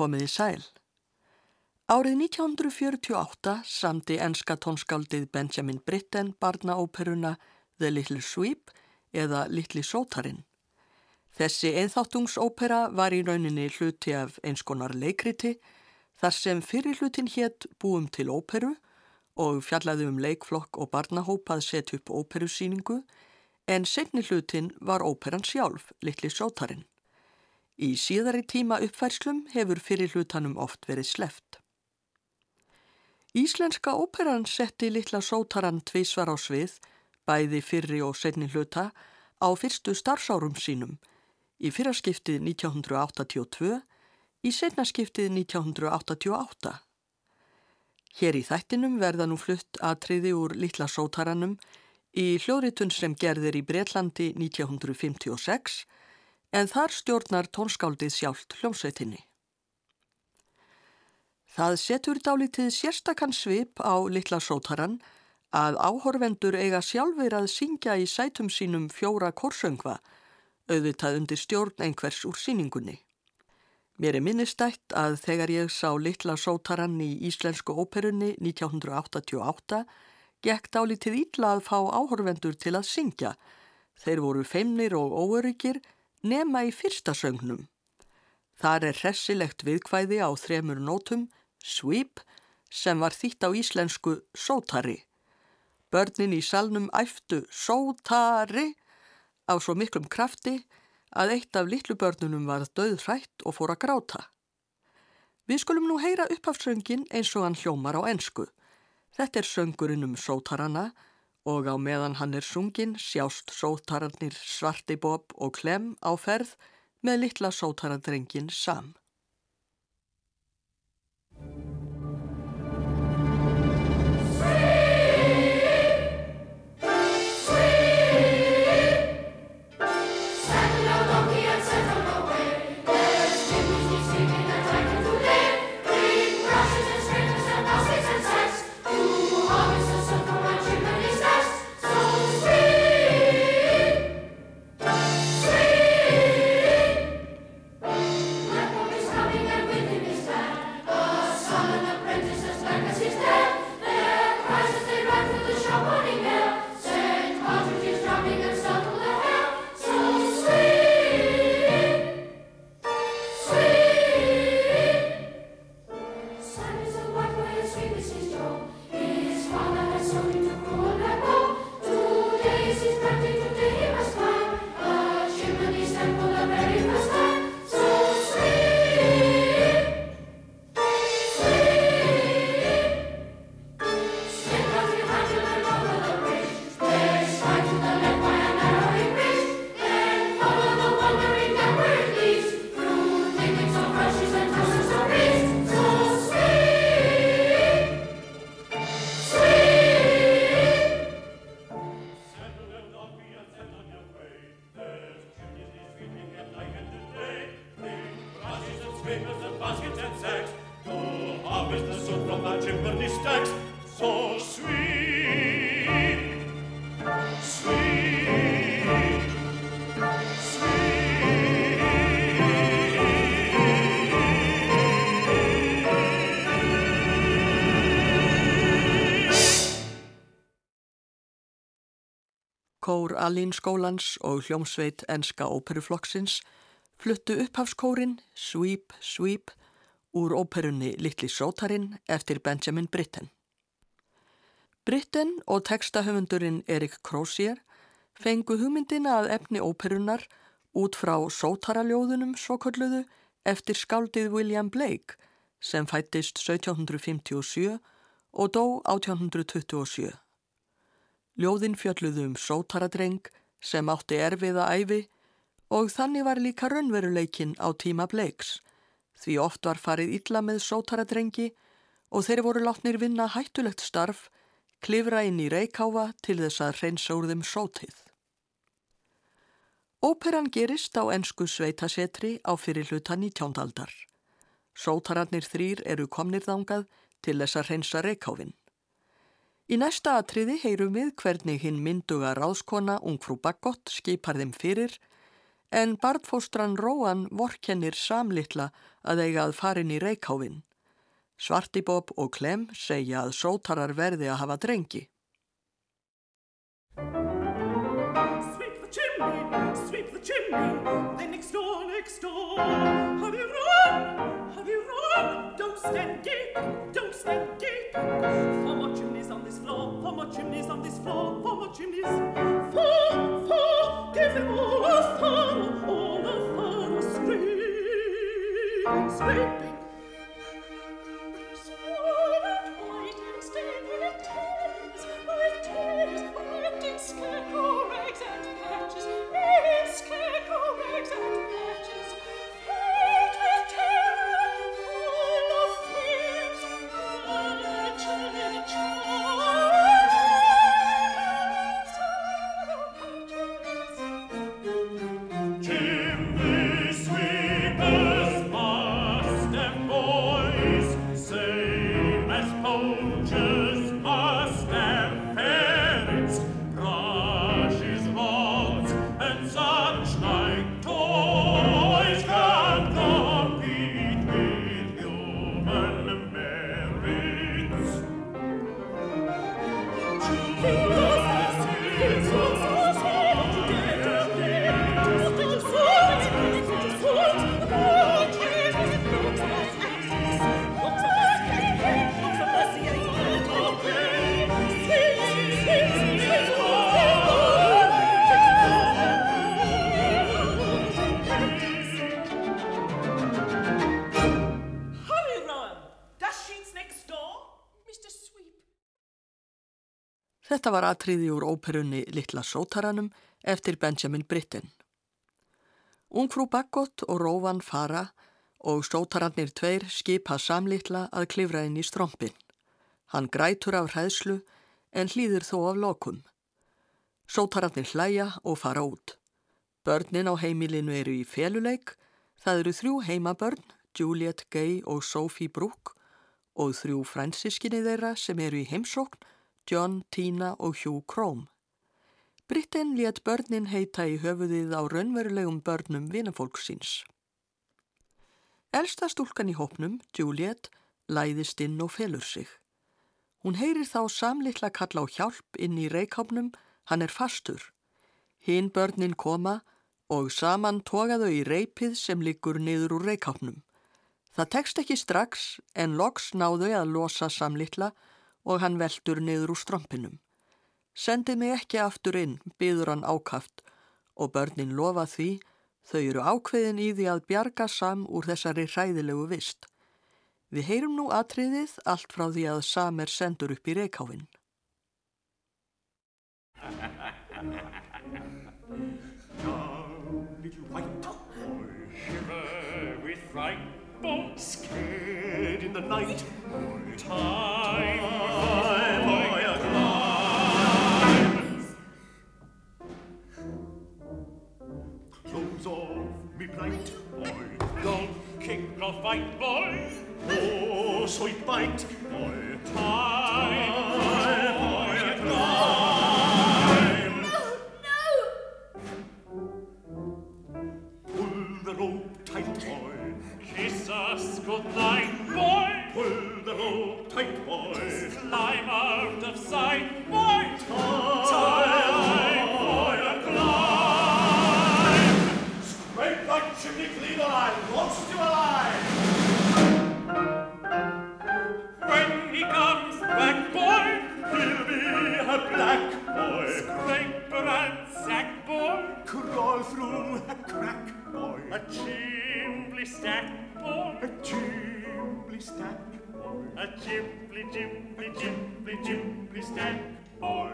Komiði sæl. Árið 1948 samdi enska tónskáldið Benjamin Britten barnaóperuna The Little Sweep eða Littli Sótarinn. Þessi einþáttungsópera var í rauninni hluti af einskonar leikriti þar sem fyrir hlutin hétt búum til óperu og fjallaði um leikflokk og barnahópað set upp óperusýningu en setni hlutin var óperan sjálf, Littli Sótarinn. Í síðari tíma uppfærslum hefur fyrir hlutanum oft verið sleft. Íslenska óperan setti Littla Sótarann tvísvar á svið, bæði fyrri og setni hluta, á fyrstu starfsárum sínum, í fyrraskiptið 1982, í setnaskiptið 1988. Hér í þættinum verða nú flutt atriði úr Littla Sótarannum í hljóðritun sem gerðir í Breitlandi 1956 en þar stjórnar tónskáldið sjálft hljómsveitinni. Það setur dálítið sérstakann svip á Littla Sótarann að áhorvendur eiga sjálfur að syngja í sætum sínum fjóra korsöngva, auðvitað undir stjórn einhvers úr síningunni. Mér er minnistætt að þegar ég sá Littla Sótarann í Íslensku óperunni 1988 gekk dálítið ítla að fá áhorvendur til að syngja. Þeir voru feimnir og óöryggir nema í fyrsta söngnum. Þar er hressilegt viðkvæði á þremur nótum, sweep, sem var þýtt á íslensku sótari. Börnin í salnum æftu sótari á svo miklum krafti að eitt af litlu börnunum var döð hrætt og fór að gráta. Við skulum nú heyra upphafsöngin eins og hann hljómar á ensku. Þetta er söngurinn um sótarana og á meðan hann er sungin sjást sótararnir Svarti Bob og Klem á ferð með litla sótaradrengin Sam. Kór Alínskólans og hljómsveit enska óperuflokksins fluttu upphafskórin Sweep Sweep úr óperunni Littli Sótarinn eftir Benjamin Britten. Britten og textahöfundurinn Erik Crozier fengu hugmyndina að efni óperunnar út frá sótaraljóðunum svokölluðu eftir skáldið William Blake sem fættist 1757 og dó 1827. Ljóðin fjölluðu um sótaradreng sem átti erfiða æfi og þannig var líka raunveruleikin á tíma bleiks því oft var farið illa með sótaradrengi og þeir voru látnir vinna hættulegt starf, klifra inn í reikáfa til þess að reynsa úr þeim sótið. Óperan gerist á ensku sveitasetri á fyrir hluta 19. aldar. Sótararnir þrýr eru komnir þangað til þess að reynsa reikáfinn. Í næsta atriði heyrum við hvernig hinn mynduga ráðskona ungfrú Baggott skipar þeim fyrir en barnfóstran Róan vorkennir samlitla að eiga að farin í reikháfinn. Svartibob og Klem segja að sótarar verði að hafa drengi. Sweep the chimney, sweep the chimney, then next door, next door. stand deep, don't stand deep. Four more chimneys on this floor, four more chimneys on this floor, four more chimneys. Four, four, give them all a fun, all a fun scream, screaming. Scarecrow eggs and patches, scarecrow eggs and patches. Þetta var atriði úr óperunni Littla sótaranum eftir Benjamin Britten. Ungfrú Baggott og Róvan fara og sótarannir tveir skipa samlittla að klifra inn í strompin. Hann grætur af hræðslu en hlýður þó af lokum. Sótarannir hlæja og fara út. Börnin á heimilinu eru í feluleik. Það eru þrjú heimabörn, Juliet Gay og Sophie Brooke og þrjú fransiskinni þeirra sem eru í heimsókn John, Tina og Hugh Crome. Britten let börnin heita í höfuðið á raunverulegum börnum vinafólksins. Elsta stúlkan í hópnum, Juliet, læðist inn og felur sig. Hún heyrir þá samlittla kalla á hjálp inn í reikápnum, hann er fastur. Hinn börnin koma og saman toga þau í reipið sem liggur niður úr reikápnum. Það tekst ekki strax en loks náðu að losa samlittla og hann veldur niður úr strompinum. Sendi mig ekki aftur inn, byður hann ákaft og börnin lofa því þau eru ákveðin í því að bjarga Sam úr þessari hræðilegu vist. Við heyrum nú atriðið allt frá því að Sam er sendur upp í reikáfinn. Scared in the night, time. weit, boy. Long king not weit, boy. Oh, so it weit, boy. Time, boy, boy, time. Oh, no! Pull the rope tight, boy. Kiss us goodnight, boy. Pull the rope tight, boy. Just climb out of sight, boy. Time. A jimply, jimply, jimply, jimply stack boy.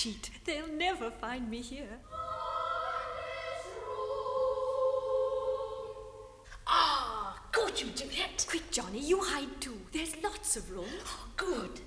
cheat. They'll never find me here. Ah, oh, you Juliet. Quick, Johnny, you hide too. There's lots of room. Oh, good.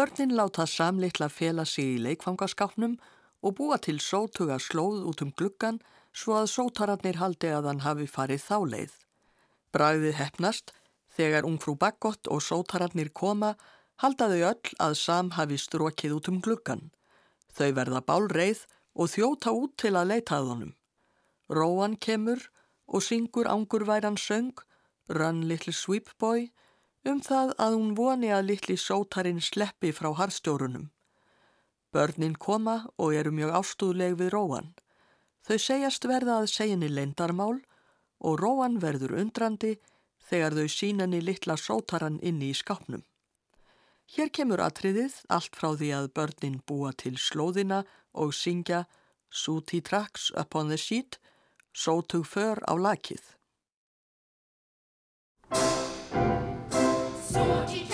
Börnin látað samleikla fela sig í leikfangaskápnum og búa til sótuga slóð út um gluggan svo að sótararnir haldi að hann hafi farið þáleið. Bræðið hefnast, þegar ungfrú Baggott og sótararnir koma, haldaðu öll að Sam hafi strokið út um gluggan. Þau verða bálreið og þjóta út til að leitað honum. Róan kemur og syngur ángurværan söng, Run Little Sweep Boy, um það að hún voni að litli sótarinn sleppi frá harstjórunum. Börnin koma og eru mjög ástúðleg við róan. Þau segjast verða að seginni leindarmál og róan verður undrandi þegar þau sínenni litla sótarann inni í skapnum. Hér kemur atriðið allt frá því að börnin búa til slóðina og syngja Sooty tracks upon the sheet, sótug för á lakið. sorted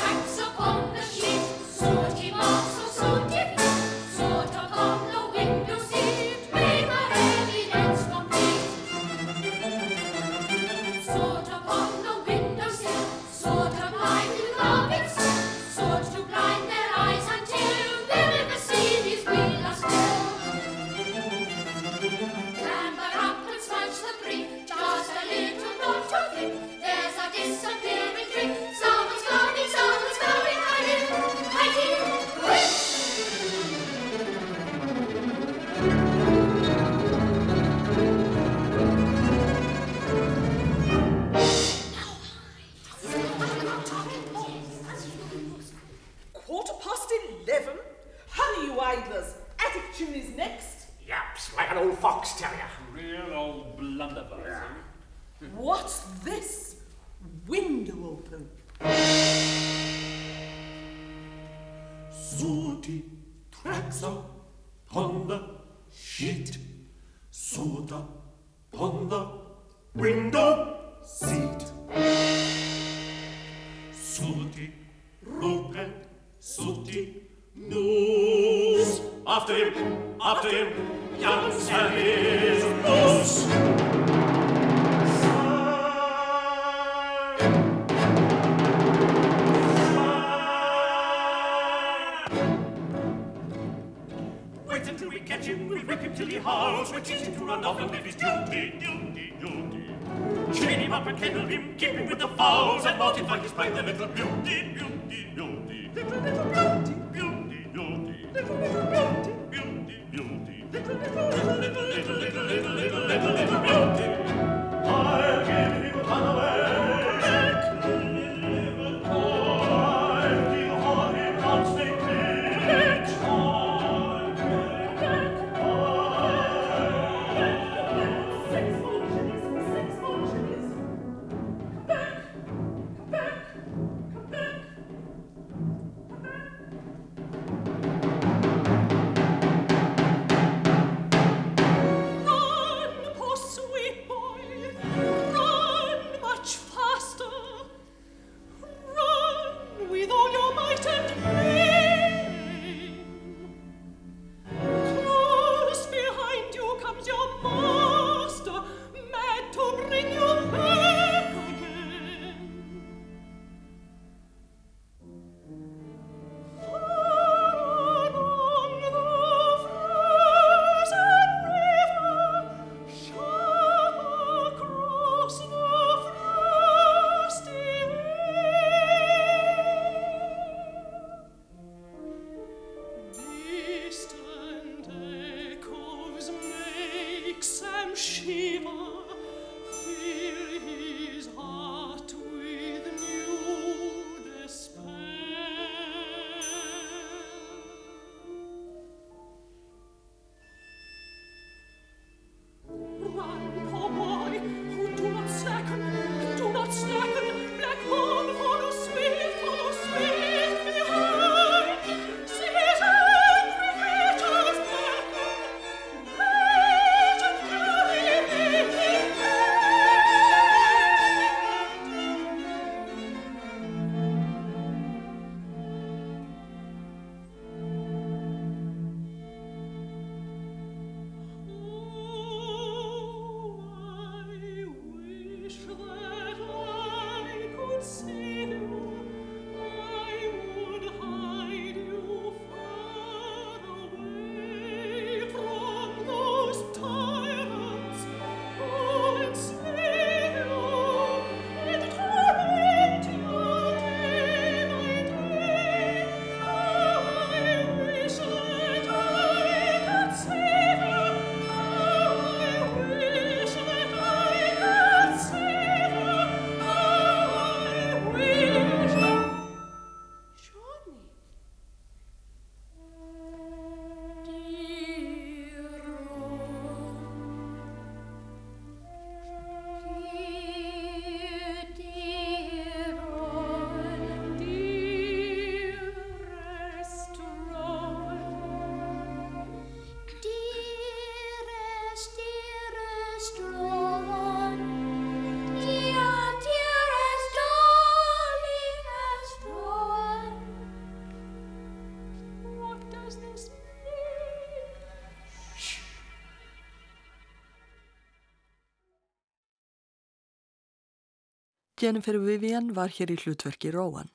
Jennifer Vivian var hér í hlutverki Róan.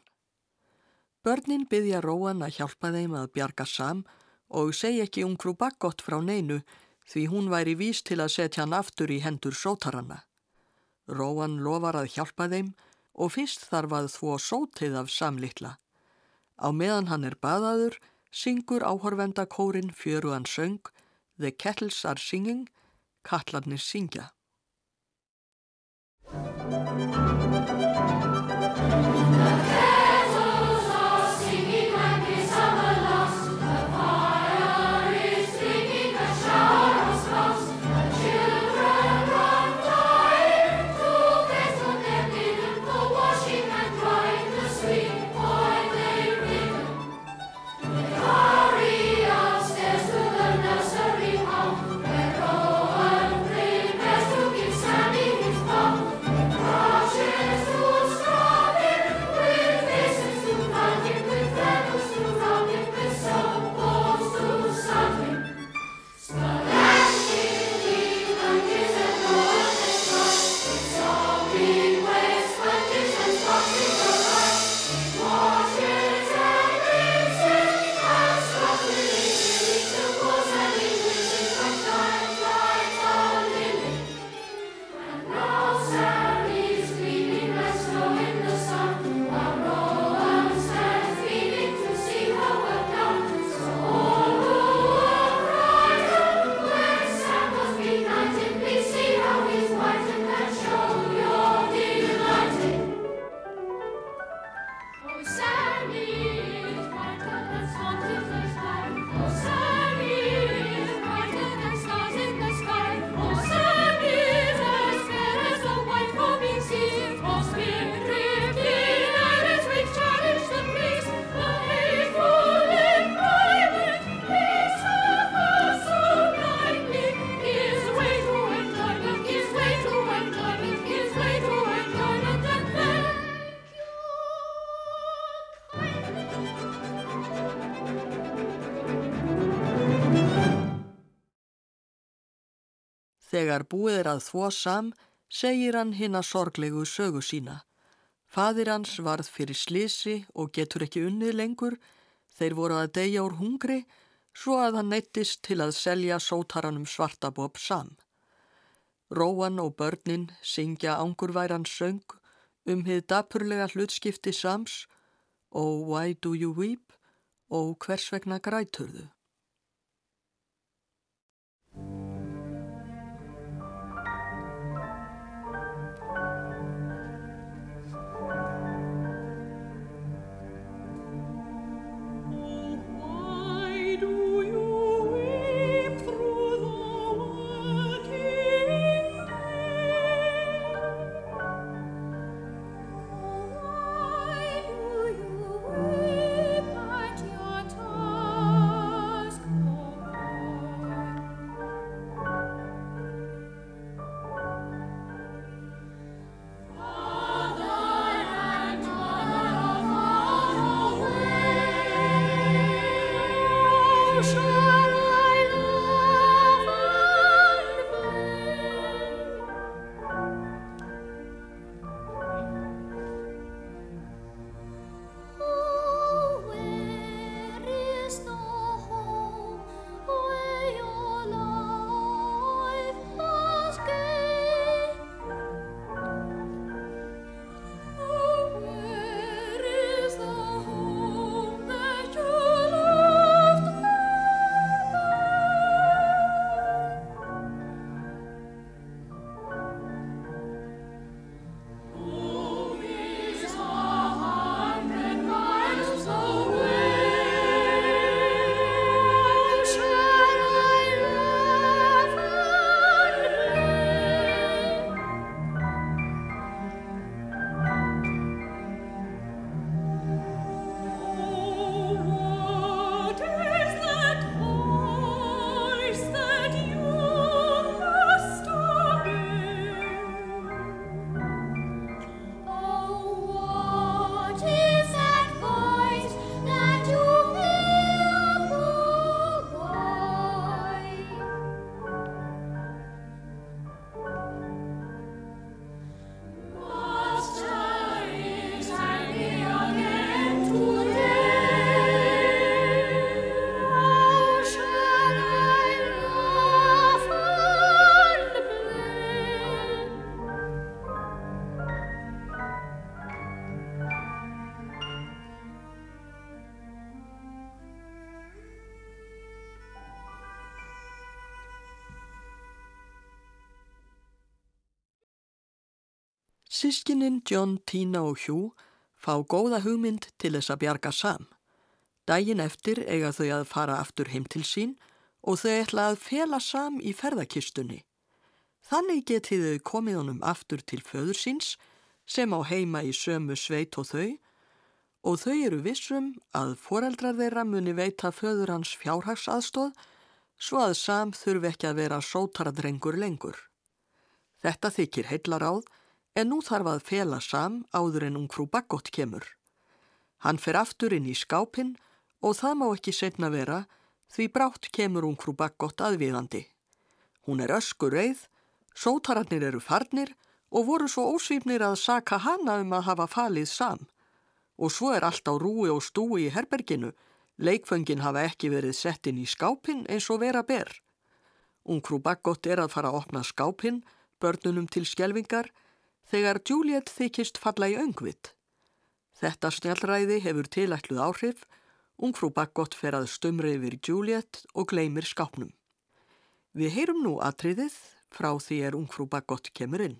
Börnin byggja Róan að hjálpa þeim að bjarga Sam og segja ekki ungfrú bakkott frá neinu því hún væri vís til að setja hann aftur í hendur sótaranna. Róan lofar að hjálpa þeim og fyrst þarf að þvó sótið af samlittla. Á meðan hann er baðaður, syngur áhorvenda kórin fjöruan söng The Kettles are singing, Kallarnir syngja. Þegar búið er að þvó sam, segir hann hinn að sorglegu sögu sína. Fadir hans varð fyrir slisi og getur ekki unnið lengur, þeir voru að deyja úr hungri, svo að hann neittist til að selja sótaranum svartabob sam. Róan og börnin syngja ángurværan söng um hið dapurlega hlutskipti sams og Why do you weep og hvers vegna græturðu. Sískinin John, Tina og Hugh fá góða hugmynd til þess að bjarga Sam. Dægin eftir eiga þau að fara aftur heim til sín og þau ætla að fela Sam í ferðakistunni. Þannig getið þau komið honum aftur til föður síns sem á heima í sömu sveit og þau og þau eru vissum að foreldrar þeirra muni veita föður hans fjárhagsaðstóð svo að Sam þurfi ekki að vera sótaradrengur lengur. Þetta þykir heillar áð en nú þarf að fela Sam áður en ungfrú Baggott kemur. Hann fer aftur inn í skápinn og það má ekki setna vera því brátt kemur ungfrú Baggott aðviðandi. Hún er öskur reið, sótararnir eru farnir og voru svo ósvífnir að saka hana um að hafa falið Sam. Og svo er allt á rúi og stúi í herberginu, leikföngin hafa ekki verið sett inn í skápinn eins og vera ber. Ungfrú Baggott er að fara að opna skápinn, börnunum til skjelvingar, þegar Juliet þykist falla í öngvit. Þetta snjallræði hefur tilætluð áhrif, ungfrú Baggott fer að stumra yfir Juliet og gleymir skápnum. Við heyrum nú atriðið frá því er ungfrú Baggott kemur inn.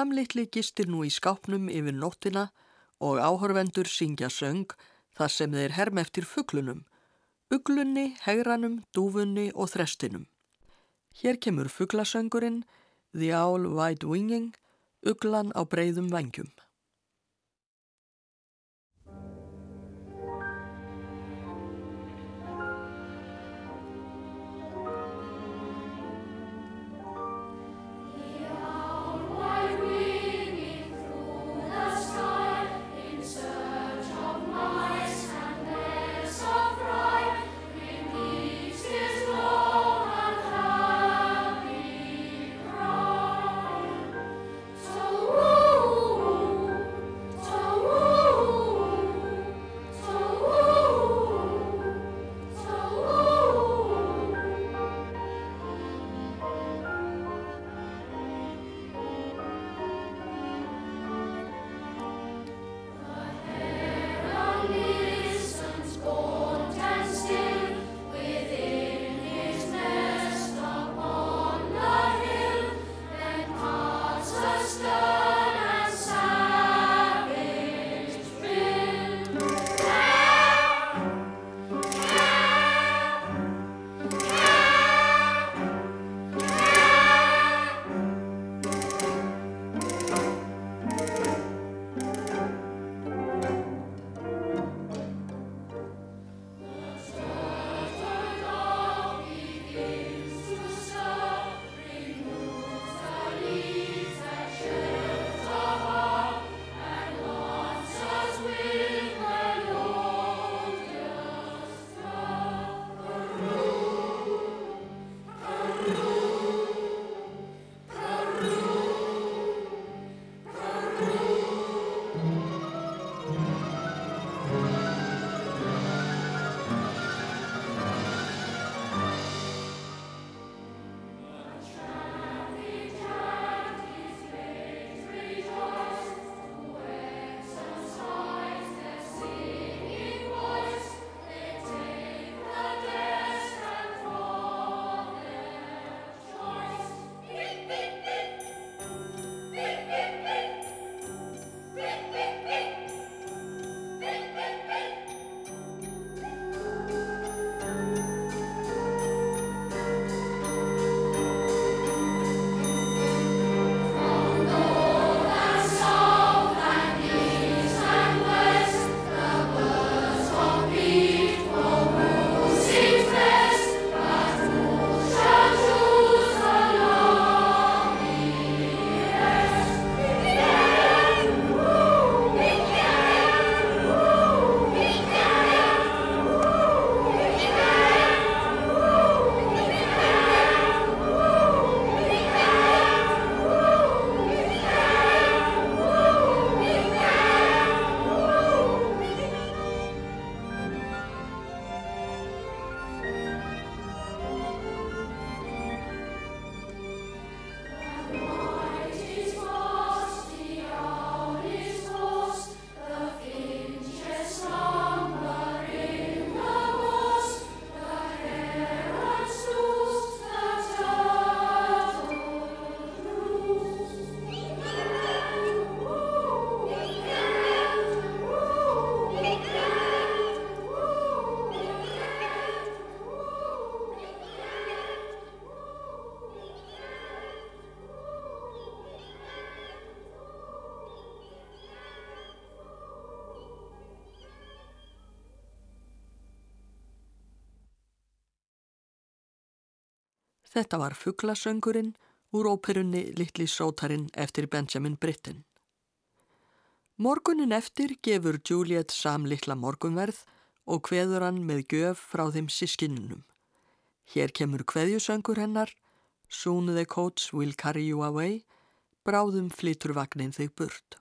Samlittli gistir nú í skápnum yfir nóttina og áhörvendur syngja söng þar sem þeir herm eftir fugglunum, uglunni, hegranum, dúfunni og þrestinum. Hér kemur fugglasöngurinn, The Owl Wide Winging, uglan á breyðum vengjum. Þetta var fugglasöngurinn úr óperunni Littli sótarinn eftir Benjamin Britten. Morgunin eftir gefur Juliet Sam litla morgunverð og kveður hann með gjöf frá þeim sískinnunum. Hér kemur kveðjusöngur hennar, Soon the coach will carry you away, bráðum flytur vagnin þig burt.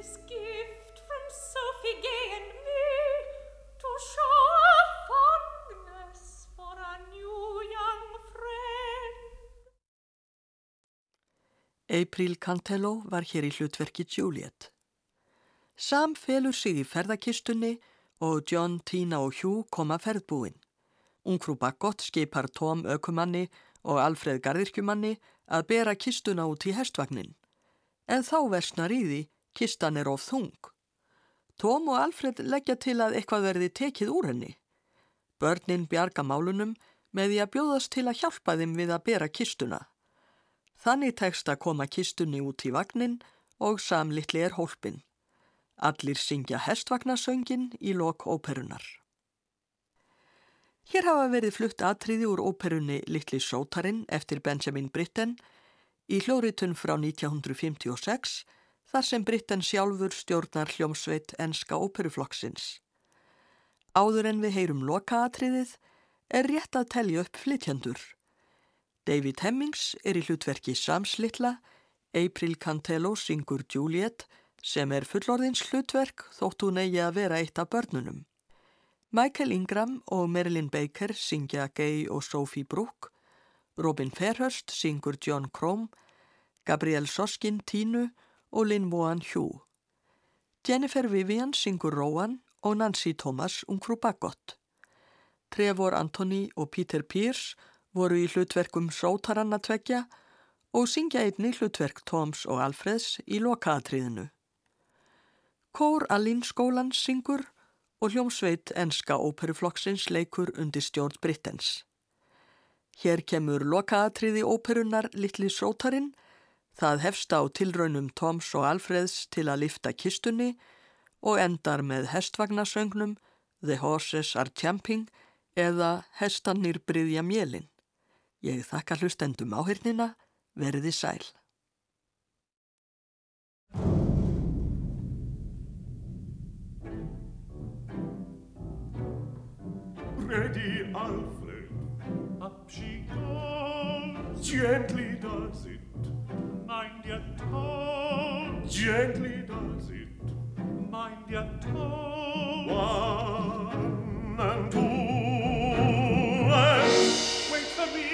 This gift from Sophie Gay and me to show our fondness for a new young friend. April Cantello var hér í hlutverki Juliet. Sam felur sig í ferðakistunni og John, Tina og Hugh koma ferðbúinn. Ungfrú Baggott skipar Tom ökumanni og Alfred gardirkjumanni að bera kistuna út í hestvagnin. En þá versnar í því, kistan er of þung. Tom og Alfred leggja til að eitthvað verði tekið úr henni. Börnin bjarga málunum með því að bjóðast til að hjálpa þeim við að bera kistuna. Þannig tekst að koma kistunni út í vagnin og samlittli er hólpin. Allir syngja hestvagnasöngin í lok óperunar. Hér hafa verið flutt atriði úr óperunni Littli sótarinn eftir Benjamin Britten í hljóritun frá 1956 þar sem Britten sjálfur stjórnar hljómsveit enska óperuflokksins. Áður en við heyrum lokaatriðið er rétt að telja upp flytjandur. David Hemmings er í hlutverki Sams litla, April Cantello syngur Juliet sem er fullorðins hlutverk þótt hún eigi að vera eitt af börnunum. Michael Ingram og Marilyn Baker syngja Gay og Sophie Brooke, Robin Fairhurst syngur John Crome, Gabrielle Soskin Tínu og Lynn Mohan Hugh. Jennifer Vivian syngur Rowan og Nancy Thomas ungfrú Baggott. Trevor Anthony og Peter Pierce voru í hlutverkum sótaranna tveggja og syngja einni hlutverk Toms og Alfreds í lokaatriðinu. Kór Allín skólan syngur og hljómsveit enska óperuflokksins leikur undir stjórn Brittens. Hér kemur lokaatriði óperunar Littli sótarinn, það hefst á tilraunum Toms og Alfreds til að lifta kistunni og endar með hestvagnasöngnum The Horses Are Champing eða Hestannir bryðja mjölin. Ég þakka hlustendum áhyrnina, verði sæl. Ready, Alfred. Up she goes. Gently home. Gently does it, mind your tone. One and two and wait for me.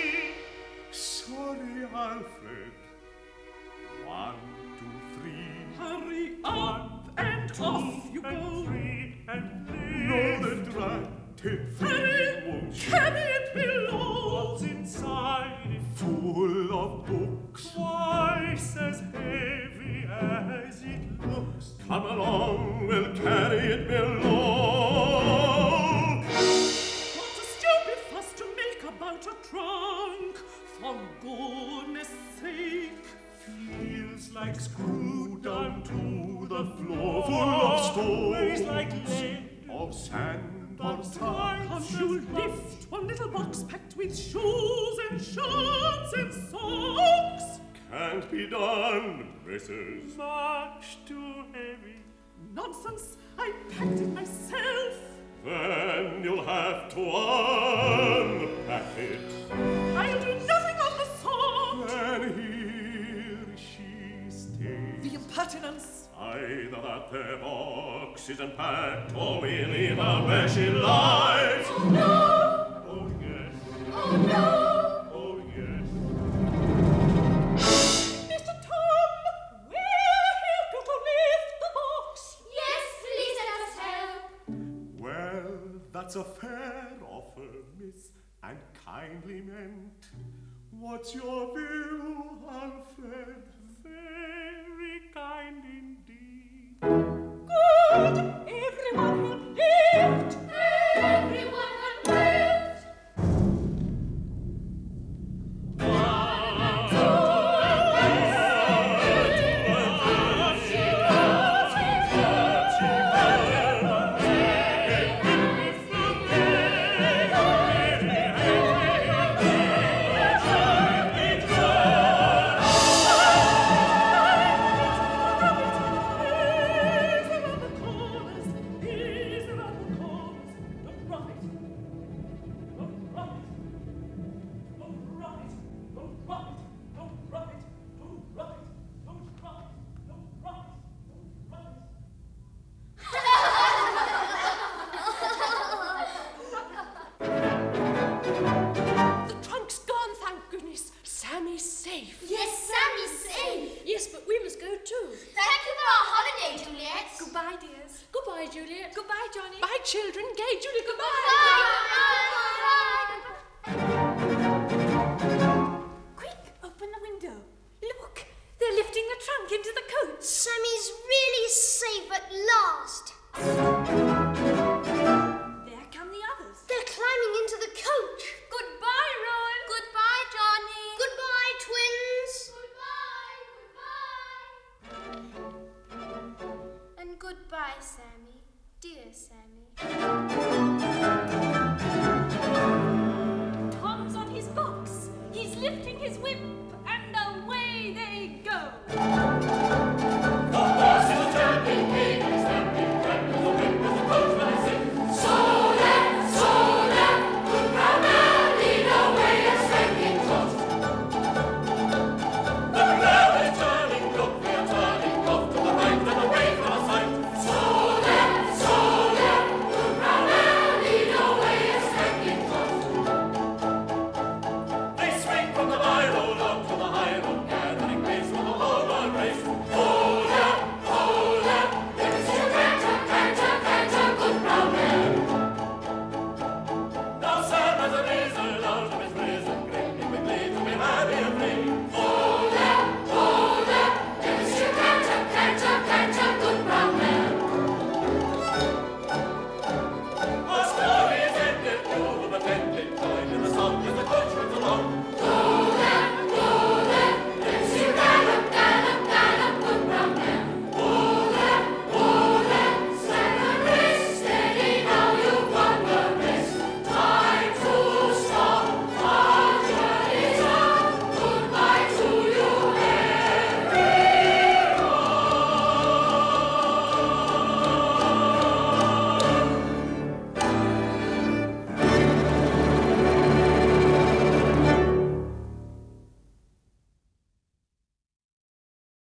Sorry, Alfred. One, two, three. Hurry up one, and two, off you and go. Three and lift. No, the dratted thing won't carry it below. What's inside? Full of books. What Come along, we'll carry it below. What a stupid fuss to make about a trunk! For goodness sake! Feels like screwed down to the floor, full of stone, Weighs like lead. of sand or Can't times. you lift one little box packed with shoes and shirts and socks? Can't be done, and Mrs. Much too heavy. Nonsense! I packed it myself. Then you'll have to unpack it. I'll do nothing of the sort. Then here she stays. The impertinence! Either that the box isn't packed, or we leave her where she lies. Oh, no! Oh, yes. Oh, no! Well, that's a fair offer, miss, and kindly meant. What's your view, Alfred? Very kind indeed. Good! Everyone help lift! Everyone will lift.